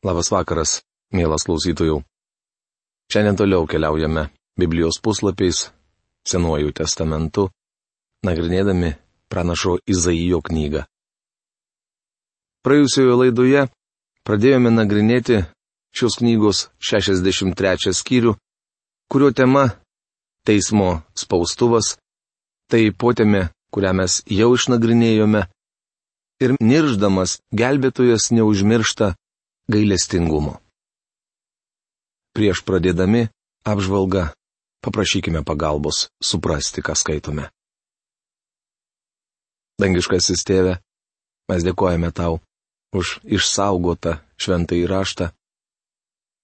Labas vakaras, mielas klausytojų. Šiandien toliau keliaujame Biblijos puslapiais, Senuoju testamentu, nagrinėdami pranašo Izaijo knygą. Praėjusioje laidoje pradėjome nagrinėti šios knygos 63 skyrių, kurio tema - teismo spaustuvas, tai potėme, kurią mes jau išnagrinėjome, ir nirždamas gelbėtojas neužmiršta gailestingumo. Prieš pradėdami apžvalgą paprašykime pagalbos suprasti, ką skaitome. Dangiškasis tėve, mes dėkojame tau už išsaugotą šventą įraštą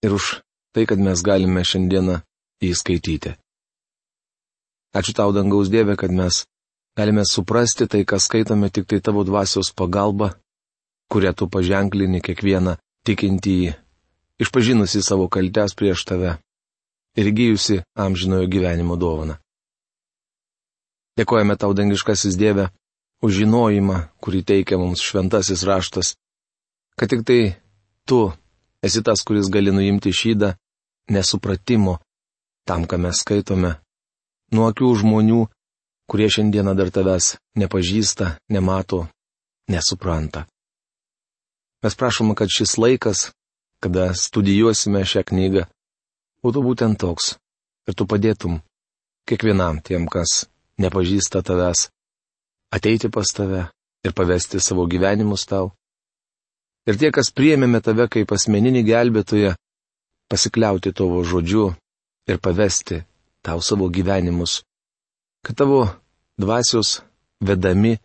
ir už tai, kad mes galime šiandieną jį skaityti. Ačiū tau, dangaus Dieve, kad mes galime suprasti tai, ką skaitome tik tai tavo dvasios pagalba, kurią tu paženklini kiekvieną tikintįjį, išpažinusi savo kaltes prieš tave ir gyjusi amžinojo gyvenimo dovaną. Dėkojame tau, dangiškasis Dieve, už žinojimą, kurį teikia mums šventasis raštas, kad tik tai tu esi tas, kuris gali nuimti šydą nesupratimo tam, ką mes skaitome, nuo akių žmonių, kurie šiandieną dar tavęs nepažįsta, nemato, nesupranta. Mes prašome, kad šis laikas, kada studijuosime šią knygą, būtų būtent toks. Ir tu padėtum kiekvienam tiem, kas nepažįsta tavęs, ateiti pas tave ir pavesti savo gyvenimus tau. Ir tie, kas priėmėme tave kaip asmeninį gelbėtoją, pasikliauti tavo žodžiu ir pavesti tau savo gyvenimus, kad tavo dvasios vedami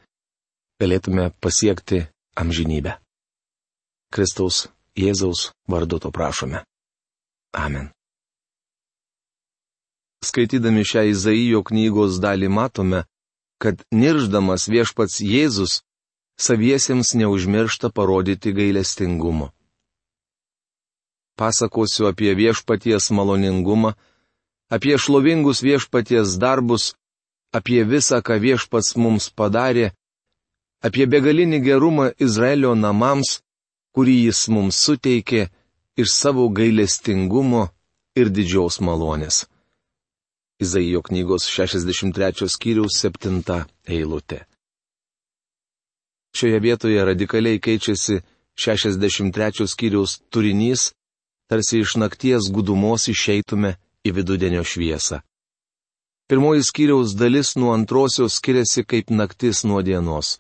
galėtume pasiekti amžinybę. Kristaus Jėzaus vardu to prašome. Amen. Skaitydami šią Izaijo knygos dalį matome, kad nirždamas viešpats Jėzus saviesiems neužmiršta parodyti gailestingumo. Pasakosiu apie viešpaties maloningumą, apie šlovingus viešpaties darbus, apie visą, ką viešpats mums padarė, apie begalinį gerumą Izraelio namams kurį jis mums suteikė iš savo gailestingumo ir didžiaus malonės. Izaijo knygos 63 skyriaus 7 eilutė. Šioje vietoje radikaliai keičiasi 63 skyriaus turinys, tarsi iš nakties gudumos išeitume į vidudienio šviesą. Pirmoji skyriaus dalis nuo antrosios skiriasi kaip naktis nuo dienos.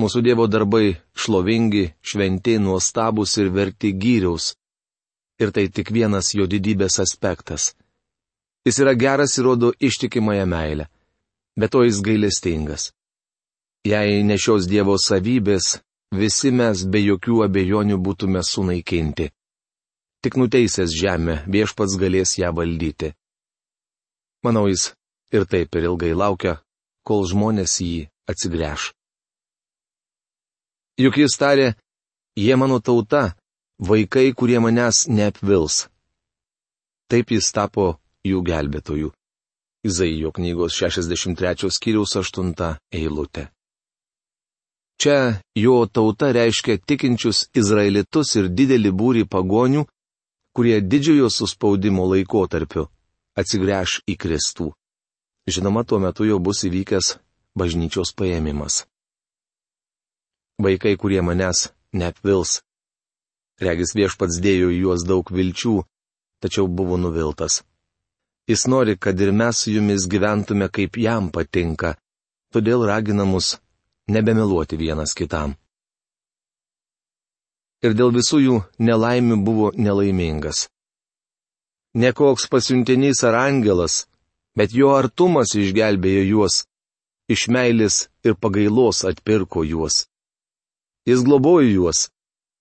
Mūsų Dievo darbai šlovingi, šventi, nuostabus ir verti gyriaus. Ir tai tik vienas jo didybės aspektas. Jis yra geras ir rodo ištikimąją meilę. Bet to jis gailestingas. Jei ne šios Dievo savybės, visi mes be jokių abejonių būtume sunaikinti. Tik nuteisęs žemę viešpats galės ją valdyti. Manau, jis ir taip ir ilgai laukia, kol žmonės jį atsigręš. Juk jis tarė, jie mano tauta, vaikai, kurie manęs neapvils. Taip jis tapo jų gelbėtojų. Izaijo knygos 63 skyriaus 8 eilutė. Čia jo tauta reiškia tikinčius izraelitus ir didelį būrį pagonių, kurie didžiojo suspaudimo laikotarpiu atsigręš į Kristų. Žinoma, tuo metu jau bus įvykęs bažnyčios paėmimas vaikai, kurie manęs neapvils. Regis viešpats dėjo į juos daug vilčių, tačiau buvo nuviltas. Jis nori, kad ir mes su jumis gyventume kaip jam patinka, todėl ragina mus nebemeluoti vienas kitam. Ir dėl visų jų nelaimių buvo nelaimingas. Nekoks pasiuntinys ar angelas, bet jo artumas išgelbėjo juos, iš meilės ir pagailos atpirko juos. Jis globojo juos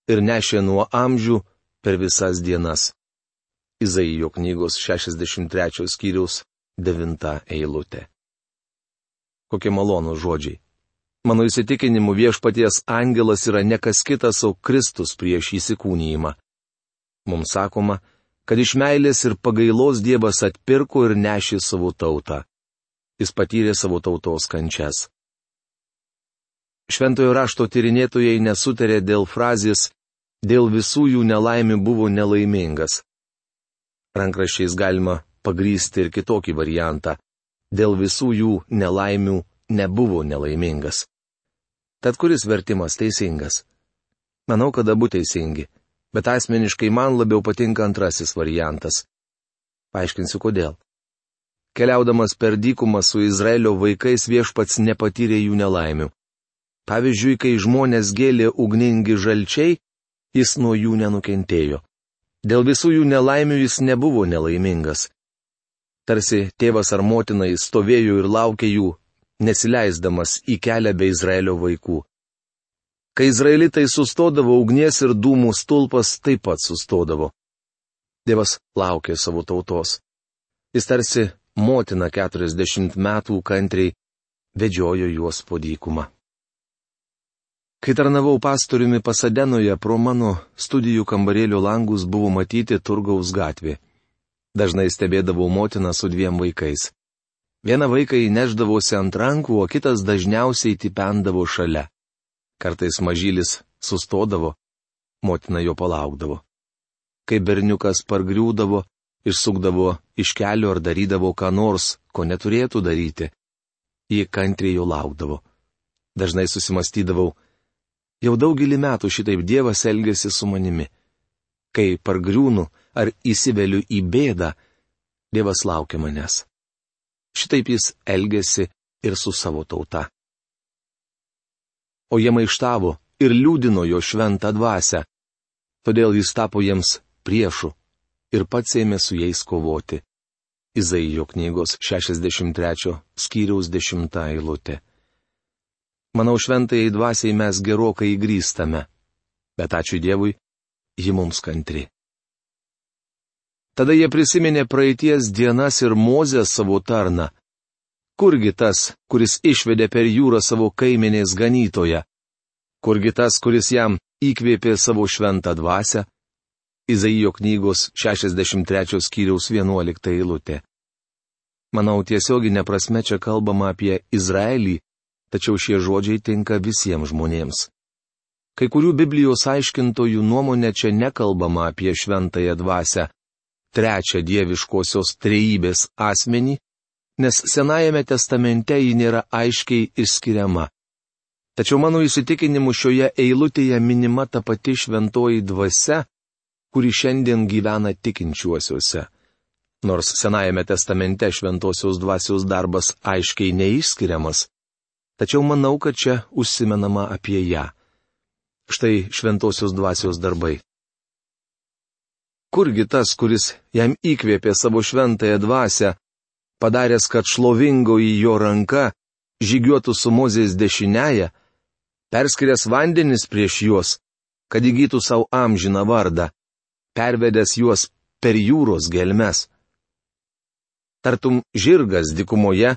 ir nešė nuo amžių per visas dienas. Izaijo knygos 63 skyriaus 9 eilutė. Kokie malonų žodžiai. Mano įsitikinimu viešpaties angelas yra ne kas kitas, o Kristus prieš įsikūnyjimą. Mums sakoma, kad iš meilės ir pagailos Dievas atpirko ir nešė savo tautą. Jis patyrė savo tautos kančias. Šventojo rašto tyrinėtojai nesutarė dėl frazės dėl visų jų nelaimių buvo nelaimingas. Rankrašiais galima pagrysti ir kitokį variantą. Dėl visų jų nelaimių nebuvo nelaimingas. Tad kuris vertimas teisingas? Manau, kad abu teisingi, bet asmeniškai man labiau patinka antrasis variantas. Paaiškinsiu kodėl. Keliaudamas per dykumą su Izraelio vaikais viešpats nepatyrė jų nelaimių. Pavyzdžiui, kai žmonės gėlė ugningi žalčiai, jis nuo jų nenukentėjo. Dėl visų jų nelaimių jis nebuvo nelaimingas. Tarsi tėvas ar motina jis stovėjo ir laukė jų, nesileisdamas į kelią be Izraelio vaikų. Kai izraelitai sustodavo ugnies ir dūmų stulpas taip pat sustodavo. Dievas laukė savo tautos. Jis tarsi motina keturiasdešimt metų kantriai vedžiojo juos po dykumą. Kai tarnavau pastoriumi Pasadenoje, pro mano studijų kambarėlio langus buvo matyti turgaus gatvė. Dažnai stebėdavau motiną su dviem vaikais. Vieną vaiką įneždavosi ant rankų, o kitas dažniausiai tipendavo šalia. Kartais mažylis sustodavo, motina jo palaukdavo. Kai berniukas pargriūdavo, išsukdavo iš kelio ar darydavo ką nors, ko neturėtų daryti, ji kantriai jo laukdavo. Dažnai susimastydavau, Jau daugelį metų šitaip Dievas elgesi su manimi. Kai pargriūnu ar įsiveliu į bėdą, Dievas laukia manęs. Šitaip jis elgesi ir su savo tauta. O jie maištavo ir liūdino jo šventą dvasę. Todėl jis tapo jiems priešu ir pats ėmė su jais kovoti. Izaijo knygos 63 skyriaus 10 eilutė. Manau, šventai dvasiai mes gerokai įgrįstame. Bet ačiū Dievui, ji mums kantri. Tada jie prisiminė praeities dienas ir mozę savo tarną. Kurgi tas, kuris išvedė per jūrą savo kaiminės ganytoje? Kurgi tas, kuris jam įkvėpė savo šventą dvasę? Izaijo knygos 63 skyriaus 11 eilutė. Manau, tiesioginė prasme čia kalbama apie Izraelį, tačiau šie žodžiai tinka visiems žmonėms. Kai kurių Biblijos aiškintojų nuomonė čia nekalbama apie šventąją dvasę, trečią dieviškosios trejybės asmenį, nes Senajame testamente ji nėra aiškiai išskiriama. Tačiau mano įsitikinimu šioje eilutėje minima ta pati šventoji dvasia, kuri šiandien gyvena tikinčiuosiuose. Nors Senajame testamente šventosios dvasios darbas aiškiai neišskiriamas, tačiau manau, kad čia užsimenama apie ją. Štai šventosios dvasios darbai. Kurgi tas, kuris jam įkvėpė savo šventąją dvasę, padaręs, kad šlovingoji jo ranka žygiuotų su Mozės dešinėje, perskirias vandenis prieš juos, kad įgytų savo amžiną vardą, pervedęs juos per jūros gelmes. Tartum žirgas dikumoje,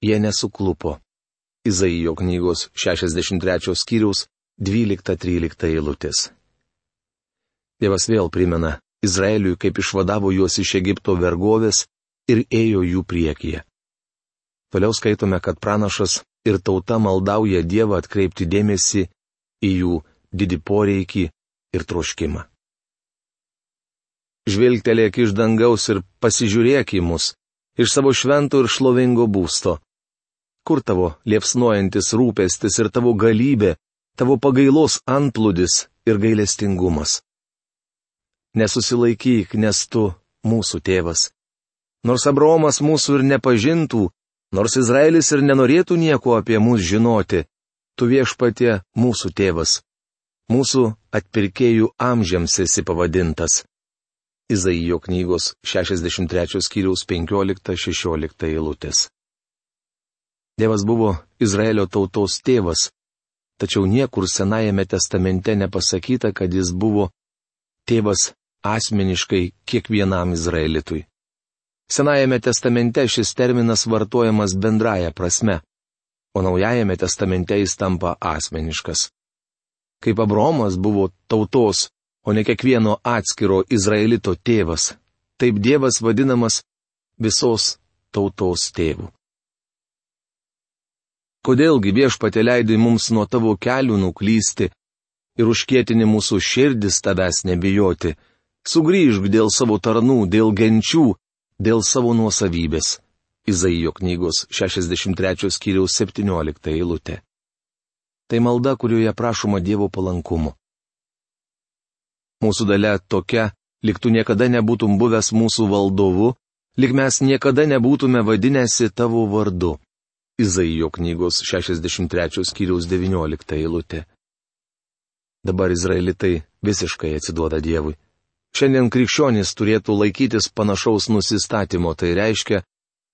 jie nesuklupo. Izaijo knygos 63 skyriaus 12-13 eilutės. Dievas vėl primena Izraeliui, kaip išvadavo juos iš Egipto vergovės ir ėjo jų priekyje. Toliau skaitome, kad pranašas ir tauta maldauja Dievą atkreipti dėmesį į jų didį poreikį ir troškimą. Žvilgtelėk iš dangaus ir pasižiūrėk į mus, iš savo švento ir šlovingo būsto. Kur tavo liepsnojantis rūpestis ir tavo galybė, tavo pagailos antplūdis ir gailestingumas? Nesusilaikyk, nes tu mūsų tėvas. Nors Abromas mūsų ir nepažintų, nors Izraelis ir nenorėtų nieko apie mus žinoti, tu viešpatie mūsų tėvas. Mūsų atpirkėjų amžiams esi pavadintas. Izaijo knygos 63 skyriaus 15-16 eilutės. Dievas buvo Izraelio tautos tėvas, tačiau niekur Senajame testamente nepasakyta, kad jis buvo tėvas asmeniškai kiekvienam Izraelitui. Senajame testamente šis terminas vartojamas bendraja prasme, o Naujajame testamente jis tampa asmeniškas. Kaip Abromas buvo tautos, o ne kiekvieno atskiro Izraelito tėvas, taip Dievas vadinamas visos tautos tėvu. Kodėlgi viešpatė leidai mums nuo tavo kelių nuklysti, ir užkėtini mūsų širdis tavęs nebijoti. Sugryžk dėl savo tarnų, dėl genčių, dėl savo nuosavybės. Izaijo knygos 63 skyriaus 17 eilutė. Tai malda, kurioje prašoma Dievo palankumo. Mūsų dalė tokia, lik tu niekada nebūtum buvęs mūsų valdovu, lik mes niekada nebūtume vadinęsi tavo vardu. Izaijo knygos 63 skyriaus 19 eilutė. Dabar izraelitai visiškai atsiduoda Dievui. Šiandien krikščionys turėtų laikytis panašaus nusistatymo, tai reiškia,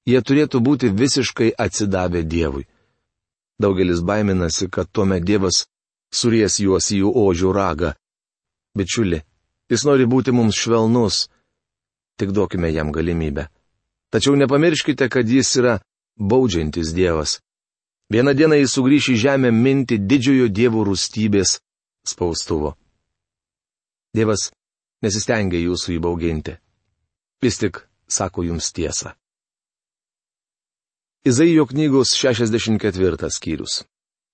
jie turėtų būti visiškai atsidavę Dievui. Daugelis baiminasi, kad tuomet Dievas suries juos į jų ožių ragą. Bičiuli, jis nori būti mums švelnus, tik duokime jam galimybę. Tačiau nepamirškite, kad jis yra baudžiantis Dievas. Vieną dieną jis sugrįš į žemę minti didžiojo Dievo rūstybės spaustuvo. Dievas nesistengia jūsų įbauginti. Vis tik sako jums tiesą. Izaijo knygos 64 skyrius.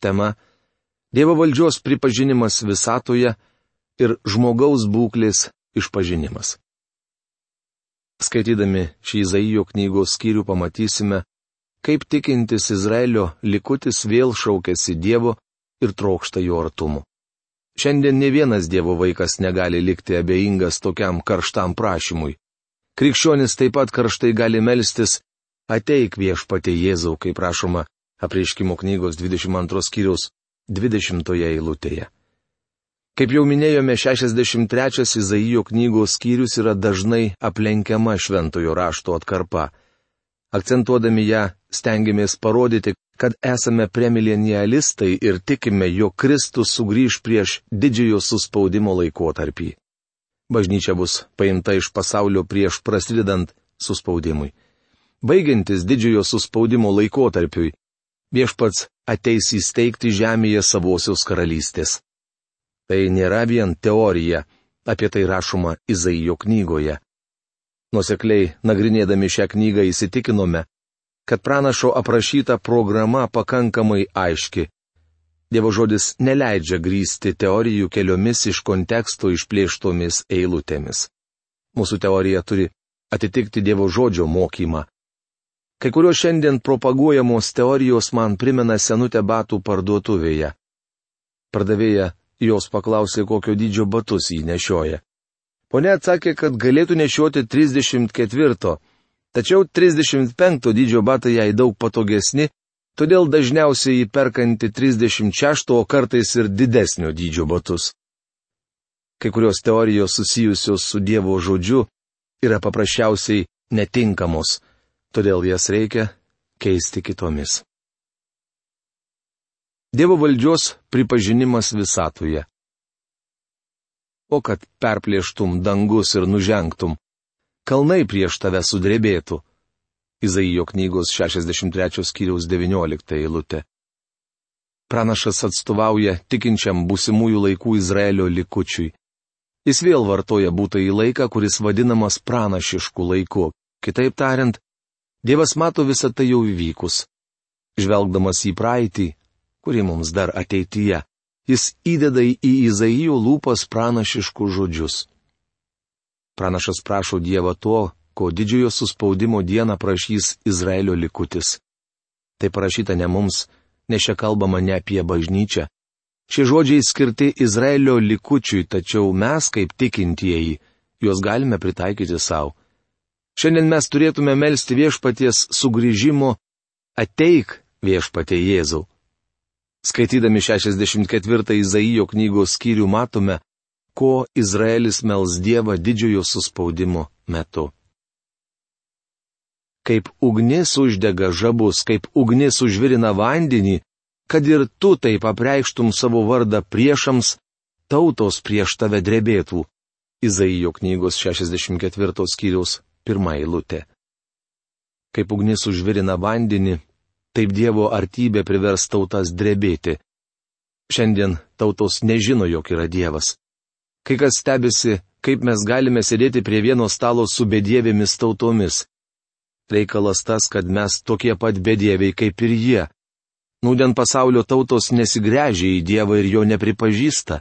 Tema - Dievo valdžios pripažinimas visatoje ir žmogaus būklės išpažinimas. Skaitydami šį Izaijo knygos skyrių pamatysime, kaip tikintis Izraelio likutis vėl šaukėsi Dievo ir trokšta jo artumu. Šiandien ne vienas Dievo vaikas negali likti abejingas tokiam karštam prašymui. Krikščionis taip pat karštai gali melstis, ateik viešpatė Jėzau, kaip prašoma apreiškimo knygos 22 skyriaus 20 eilutėje. Kaip jau minėjome, 63 Izaijo knygos skyrius yra dažnai aplenkiama šventojo rašto atkarpa. Akcentuodami ją, stengiamės parodyti, kad esame premilenialistai ir tikime, jog Kristus sugrįž prieš didžiojo suspaudimo laikotarpį. Bažnyčia bus paimta iš pasaulio prieš prasidedant suspaudimui. Baigiantis didžiojo suspaudimo laikotarpiui, viešpats ateis įsteigti žemėje savosios karalystės. Tai nėra vien teorija, apie tai rašoma Izaijo knygoje. Nusekliai nagrinėdami šią knygą įsitikinome, kad pranašo aprašyta programa pakankamai aiški. Dievo žodis neleidžia grįsti teorijų keliomis iš konteksto išplėštomis eilutėmis. Mūsų teorija turi atitikti Dievo žodžio mokymą. Kai kurios šiandien propaguojamos teorijos man primena senutę batų parduotuvėje. Pardavėja jos paklausė, kokio dydžio batus jį nešioja. Pone atsakė, kad galėtų nešioti 34 Tačiau 35 dydžio batai jai daug patogesni, todėl dažniausiai jį perkanti 36, o kartais ir didesnio dydžio batus. Kai kurios teorijos susijusios su Dievo žodžiu yra paprasčiausiai netinkamos, todėl jas reikia keisti kitomis. Dievo valdžios pripažinimas visatoje. O kad perplėštum dangus ir nužengtum, kalnai prieš tave sudrebėtų. Izaijo knygos 63 skyriaus 19 eilutė. Pranašas atstovauja tikinčiam būsimųjų laikų Izraelio likučiui. Jis vėl vartoja būtąjį laiką, kuris vadinamas pranašišku laiku. Kitaip tariant, Dievas mato visą tai jau įvykus. Žvelgdamas į praeitį, kuri mums dar ateityje, jis įdeda į Izaijo lūpas pranašiškus žodžius. Pranašas prašo Dievo to, ko didžiojo suspaudimo dieną prašys Izraelio likutis. Tai parašyta ne mums, nes čia kalbama ne apie bažnyčią. Šie žodžiai skirti Izraelio likučiui, tačiau mes, kaip tikintieji, juos galime pritaikyti savo. Šiandien mes turėtume melstį viešpaties sugrįžimo ateik viešpatie Jėzau. Skaitydami 64 Izaijo knygos skyrių matome, ko Izraelis mels Dievą didžiojo suspaudimo metu. Kaip ugnis uždega žabus, kaip ugnis užvirina vandenį, kad ir tu taip apreikštum savo vardą priešams, tautos prieš tave drebėtų. Izaijo knygos 64 skyriaus pirmą eilutę. Kaip ugnis užvirina vandenį, taip Dievo artybė privers tautas drebėti. Šiandien tautos nežino, jog yra Dievas. Kai kas stebisi, kaip mes galime sėdėti prie vieno stalo su bedėvėmis tautomis. Reikalas tas, kad mes tokie pat bedėviai kaip ir jie. Nūdien pasaulio tautos nesigręžia į Dievą ir jo nepripažįsta.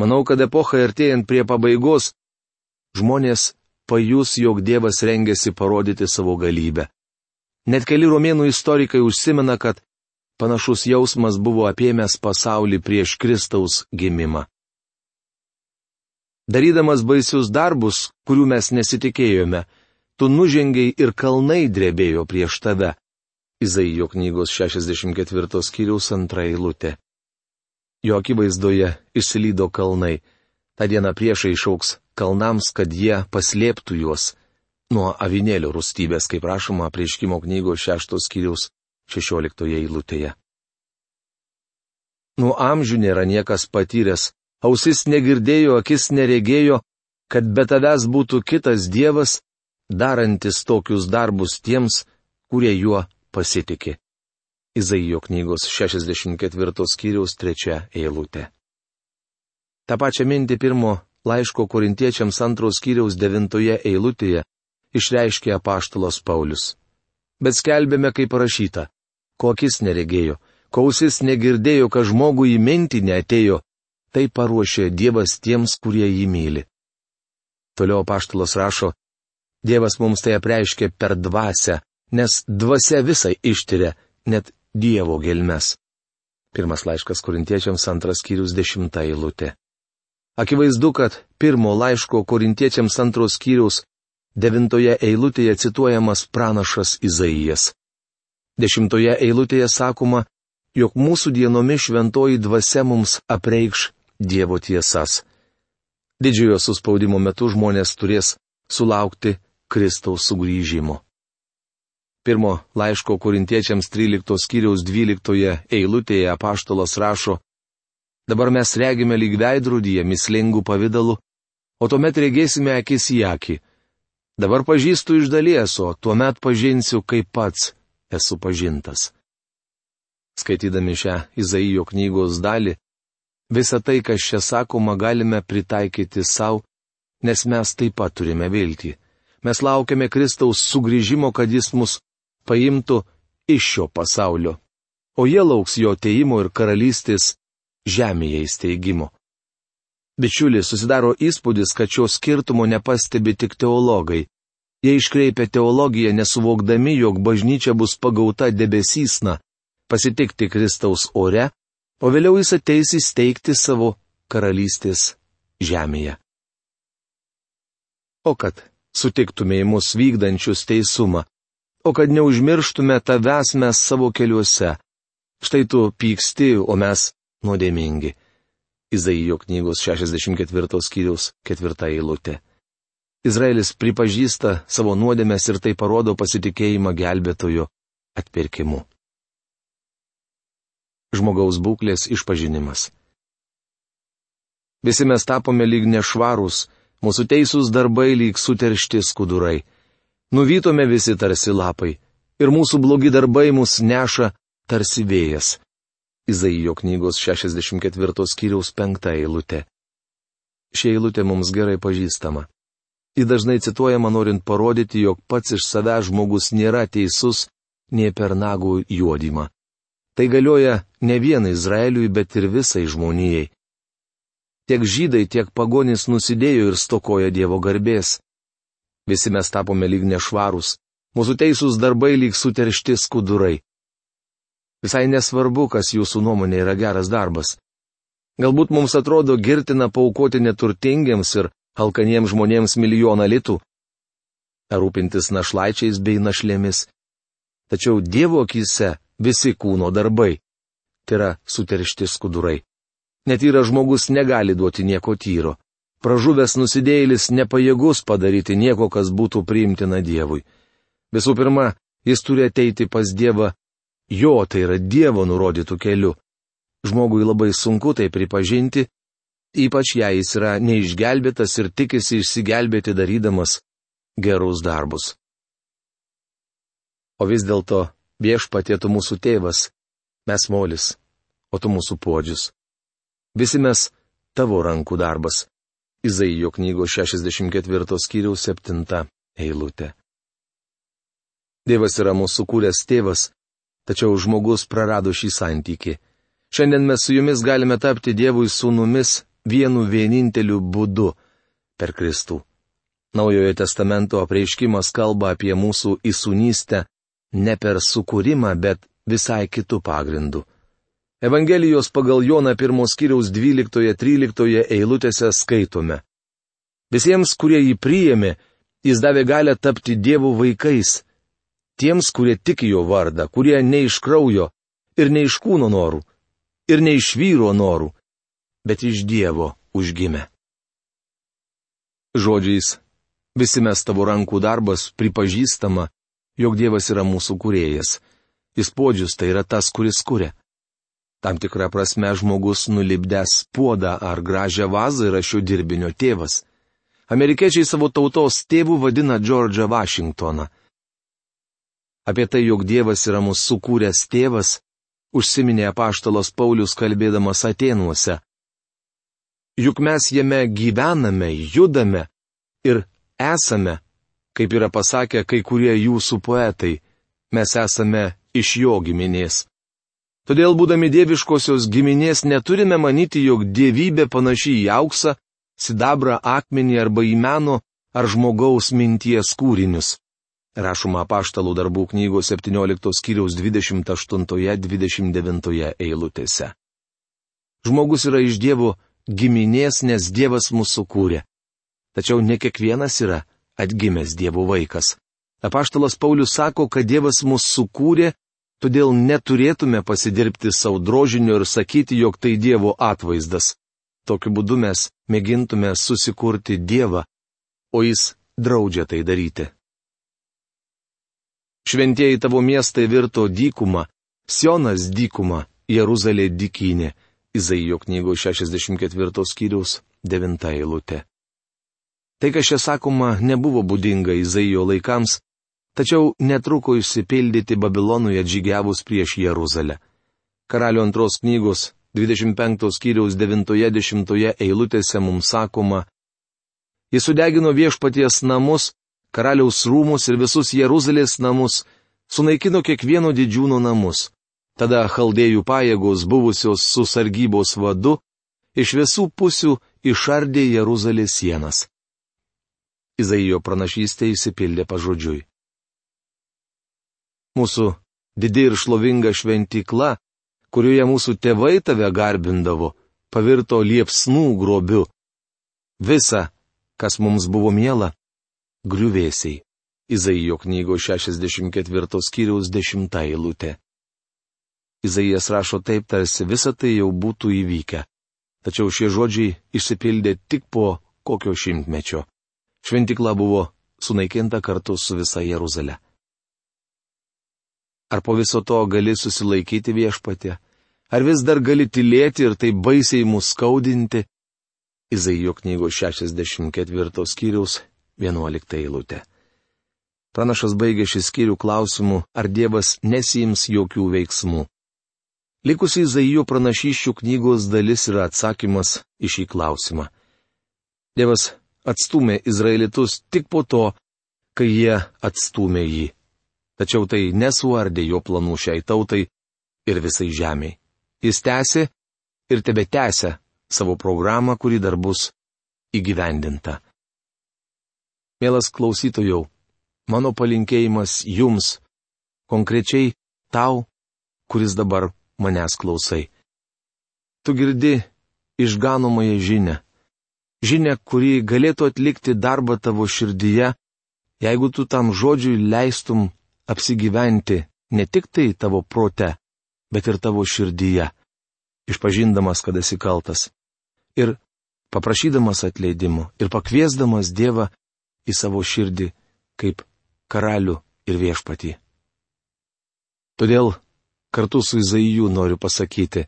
Manau, kad epochai artėjant prie pabaigos, žmonės pajus, jog Dievas rengiasi parodyti savo galybę. Net keli romėnų istorikai užsimena, kad panašus jausmas buvo apėmęs pasaulį prieš Kristaus gimimą. Darydamas baisius darbus, kurių mes nesitikėjome, tu nužengiai ir kalnai drebėjo prieš tave. Izaijo knygos 64 skyriaus antra eilutė. Jo akivaizdoje išsilydo kalnai. Ta diena priešai išauks kalnams, kad jie paslėptų juos nuo avinėlio rūstybės, kaip rašoma prieškimo knygos 6 skyriaus 16 eilutėje. Nuo amžių nėra niekas patyręs, ausis negirdėjo, akis neregėjo, kad be tavęs būtų kitas Dievas, darantis tokius darbus tiems, kurie juo pasitikė. Izaijo knygos 64 skyriaus 3 eilutė. Ta pačia mintį pirmo laiško korintiečiams antros skyriaus 9 eilutėje išreiškė apaštalos Paulius. Bet skelbėme, kaip parašyta, ko akis neregėjo, kausis negirdėjo, kad žmogui į mintį neatėjo, tai paruošė Dievas tiems, kurie jį myli. Toliau apaštalos rašo, Dievas mums tai apreiškė per dvasę, nes dvasia visai ištiria, net Dievo gelmes. Pirmas laiškas korintiečiams antras skyrius dešimta eilutė. Akivaizdu, kad pirmo laiško korintiečiams antros skyrius devintoje eilutėje cituojamas pranašas Izaijas. Dešimtoje eilutėje sakoma, jog mūsų dienomis šventoji dvasia mums apreikš Dievo tiesas. Didžiojo suspaudimo metu žmonės turės sulaukti Kristaus sugrįžimo. Pirmo laiško korintiečiams 13 skyriaus 12 eilutėje apaštalas rašo, dabar mes regime lyg veidrodyje mislingų pavydalų, o tuomet regėsime akis į akį. Dabar pažįstu iš dalies, o tuomet pažinsiu, kaip pats esu pažintas. Skaitydami šią Izaijo knygos dalį, visą tai, kas čia sakoma, galime pritaikyti savo, nes mes taip pat turime viltį. Mes laukiame Kristaus sugrįžimo, kad jis mus paimtų iš šio pasaulio. O jie lauks jo teimo ir karalystės žemėje įsteigimo. Bičiulis susidaro įspūdis, kad šio skirtumo nepastebi tik teologai. Jie iškreipia teologiją nesuvokdami, jog bažnyčia bus pagauta debesysna, pasitikti Kristaus ore, o vėliau jis ateis įsteigti savo karalystės žemėje. O kad sutiktume į mus vykdančius teisumą, o kad neužmirštume tavęs mes savo keliuose. Štai tu pyksti, o mes nuodėmingi. Izaijo knygos 64 skyriaus 4 eilutė. Izraelis pripažįsta savo nuodėmės ir tai parodo pasitikėjimą gelbėtojo atpirkimu. Žmogaus būklės išpažinimas. Visi mes tapome lyg nešvarūs, mūsų teisūs darbai lyg suteršti skudurai. Nuvytome visi tarsi lapai, ir mūsų blogi darbai mus neša tarsi vėjas. Izaijo knygos 64 skyriaus 5 eilutė. Ši eilutė mums gerai pažįstama. Ji dažnai cituojama norint parodyti, jog pats iš savęs žmogus nėra teisus, nie per nagų juodimą. Tai galioja ne vien Izraeliui, bet ir visai žmonijai. Tiek žydai, tiek pagonys nusidėjo ir stokoja Dievo garbės. Visi mes tapome lyg nešvarūs, mūsų teisūs darbai lyg suteršti skudurai. Visai nesvarbu, kas jūsų nuomonė yra geras darbas. Galbūt mums atrodo girtina paukoti neturtingiams ir alkaniems žmonėms milijoną litų. Ar rūpintis našlaičiais bei našlėmis. Tačiau Dievo akise visi kūno darbai. Tai yra suteršti skudurai. Netyras žmogus negali duoti nieko tyro. Pražuvęs nusidėjėlis nepajėgus padaryti nieko, kas būtų priimtina Dievui. Visų pirma, jis turi ateiti pas Dievą jo, tai yra Dievo nurodytų keliu. Žmogui labai sunku tai pripažinti, ypač jei jis yra neišgelbėtas ir tikisi išsigelbėti darydamas gerus darbus. O vis dėlto viešpatėtų mūsų tėvas, mes molis, o tu mūsų podžius. Visi mes tavo rankų darbas. Izaijo knygos 64 skyriaus 7 eilutė. Dievas yra mūsų kūręs tėvas, tačiau žmogus prarado šį santykį. Šiandien mes su jumis galime tapti Dievui sūnumis, vienu vieninteliu būdu - per Kristų. Naujojo testamento apreiškimas kalba apie mūsų įsunystę ne per sukūrimą, bet visai kitų pagrindų. Evangelijos pagal Joną pirmos kiriaus 12-13 eilutėse skaitome. Visiems, kurie jį priėmė, jis davė galę tapti Dievo vaikais. Tiems, kurie tiki jo vardą, kurie ne iš kraujo ir ne iš kūno norų, ir ne iš vyro norų, bet iš Dievo užgimė. Žodžiais, visi mes tavo rankų darbas pripažįstama, jog Dievas yra mūsų kurėjas. Įspodžius tai yra tas, kuris kuria. Tam tikrą prasme žmogus nulipdęs puodą ar gražią vazą yra šio dirbinio tėvas. Amerikiečiai savo tautos tėvų vadina Džordžą Vašingtoną. Apie tai, jog Dievas yra mūsų sukūręs tėvas, užsiminė apaštalas Paulius kalbėdamas Atenuose. Juk mes jame gyvename, judame ir esame, kaip yra pasakę kai kurie jūsų poetai, mes esame iš jo giminės. Todėl būdami dieviškosios giminės neturime manyti, jog dievybė panaši į auksą, sidabrą akmenį arba į meno ar žmogaus minties kūrinius rašoma paštalų darbų knygos 17 skyriaus 28-29 eilutėse. Žmogus yra iš Dievo giminės, nes Dievas mūsų kūrė. Tačiau ne kiekvienas yra atgimęs Dievo vaikas. Apaštalas Paulius sako, kad Dievas mūsų sukūrė, todėl neturėtume pasidirbti savo drožiniu ir sakyti, jog tai Dievo atvaizdas. Tokiu būdu mes mėgintume susikurti Dievą, o jis draudžia tai daryti. Šventieji tavo miestai virto dykuma, Sionas dykuma, Jeruzalė dykynė. Izaijo knygos 64 skyriaus 9 eilutė. Tai, kas čia sakoma, nebuvo būdinga Izaijo laikams, tačiau netruko išsipildyti Babilonui atžygiavus prieš Jeruzalę. Karalių antros knygos 25 skyriaus 90 eilutėse mums sakoma, Jis sudegino viešpaties namus, karaliaus rūmus ir visus Jeruzalės namus, sunaikino kiekvieno didžiūno namus. Tada chaldėjų pajėgos buvusios su sargybos vadu iš visų pusių išardė Jeruzalės sienas. Izaijo pranašystė įsipildė pažodžiui. Mūsų didi ir šlovinga šventykla, kurioje mūsų tėvai tave garbindavo, pavirto liepsnų grobiu. Visa, kas mums buvo miela, griuvėsiai. Izaijo knygos 64 skyriaus 10 eilutė. Izaijas rašo taip, tarsi visa tai jau būtų įvykę. Tačiau šie žodžiai išsipildė tik po kokio šimtmečio. Šventikla buvo sunaikinta kartu su visa Jeruzalė. Ar po viso to gali susilaikyti viešpatė? Ar vis dar gali tylėti ir tai baisiai mus skaudinti? Izaijo knygos 64 skyriaus 11 eilutė. Pranašas baigė šį skyrių klausimu, ar Dievas nesijims jokių veiksmų. Likusi Izaijo pranašyščių knygos dalis yra atsakymas į šį klausimą. Dievas atstumė Izraelitus tik po to, kai jie atstumė jį. Tačiau tai nesuardė jo planų šiai tautai ir visai žemiai. Jis tęsė ir tebe tęsia savo programą, kuri dar bus įgyvendinta. Mielas klausytojau, mano palinkėjimas jums, konkrečiai tau, kuris dabar manęs klausai. Tu girdi išganomąją žinę. Žinę, kuri galėtų atlikti darbą tavo širdyje, jeigu tu tam žodžiui leistum apsigyventi ne tik tai tavo prote, bet ir tavo širdyje, išpažindamas, kad esi kaltas. Ir paprašydamas atleidimo, ir pakviesdamas Dievą į savo širdį kaip karalių ir viešpatį. Todėl kartu su Izaiju noriu pasakyti,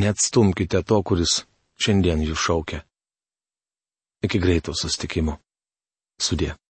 neatstumkite to, kuris šiandien jūs šaukia. Iki greito sustikimo. Sudė.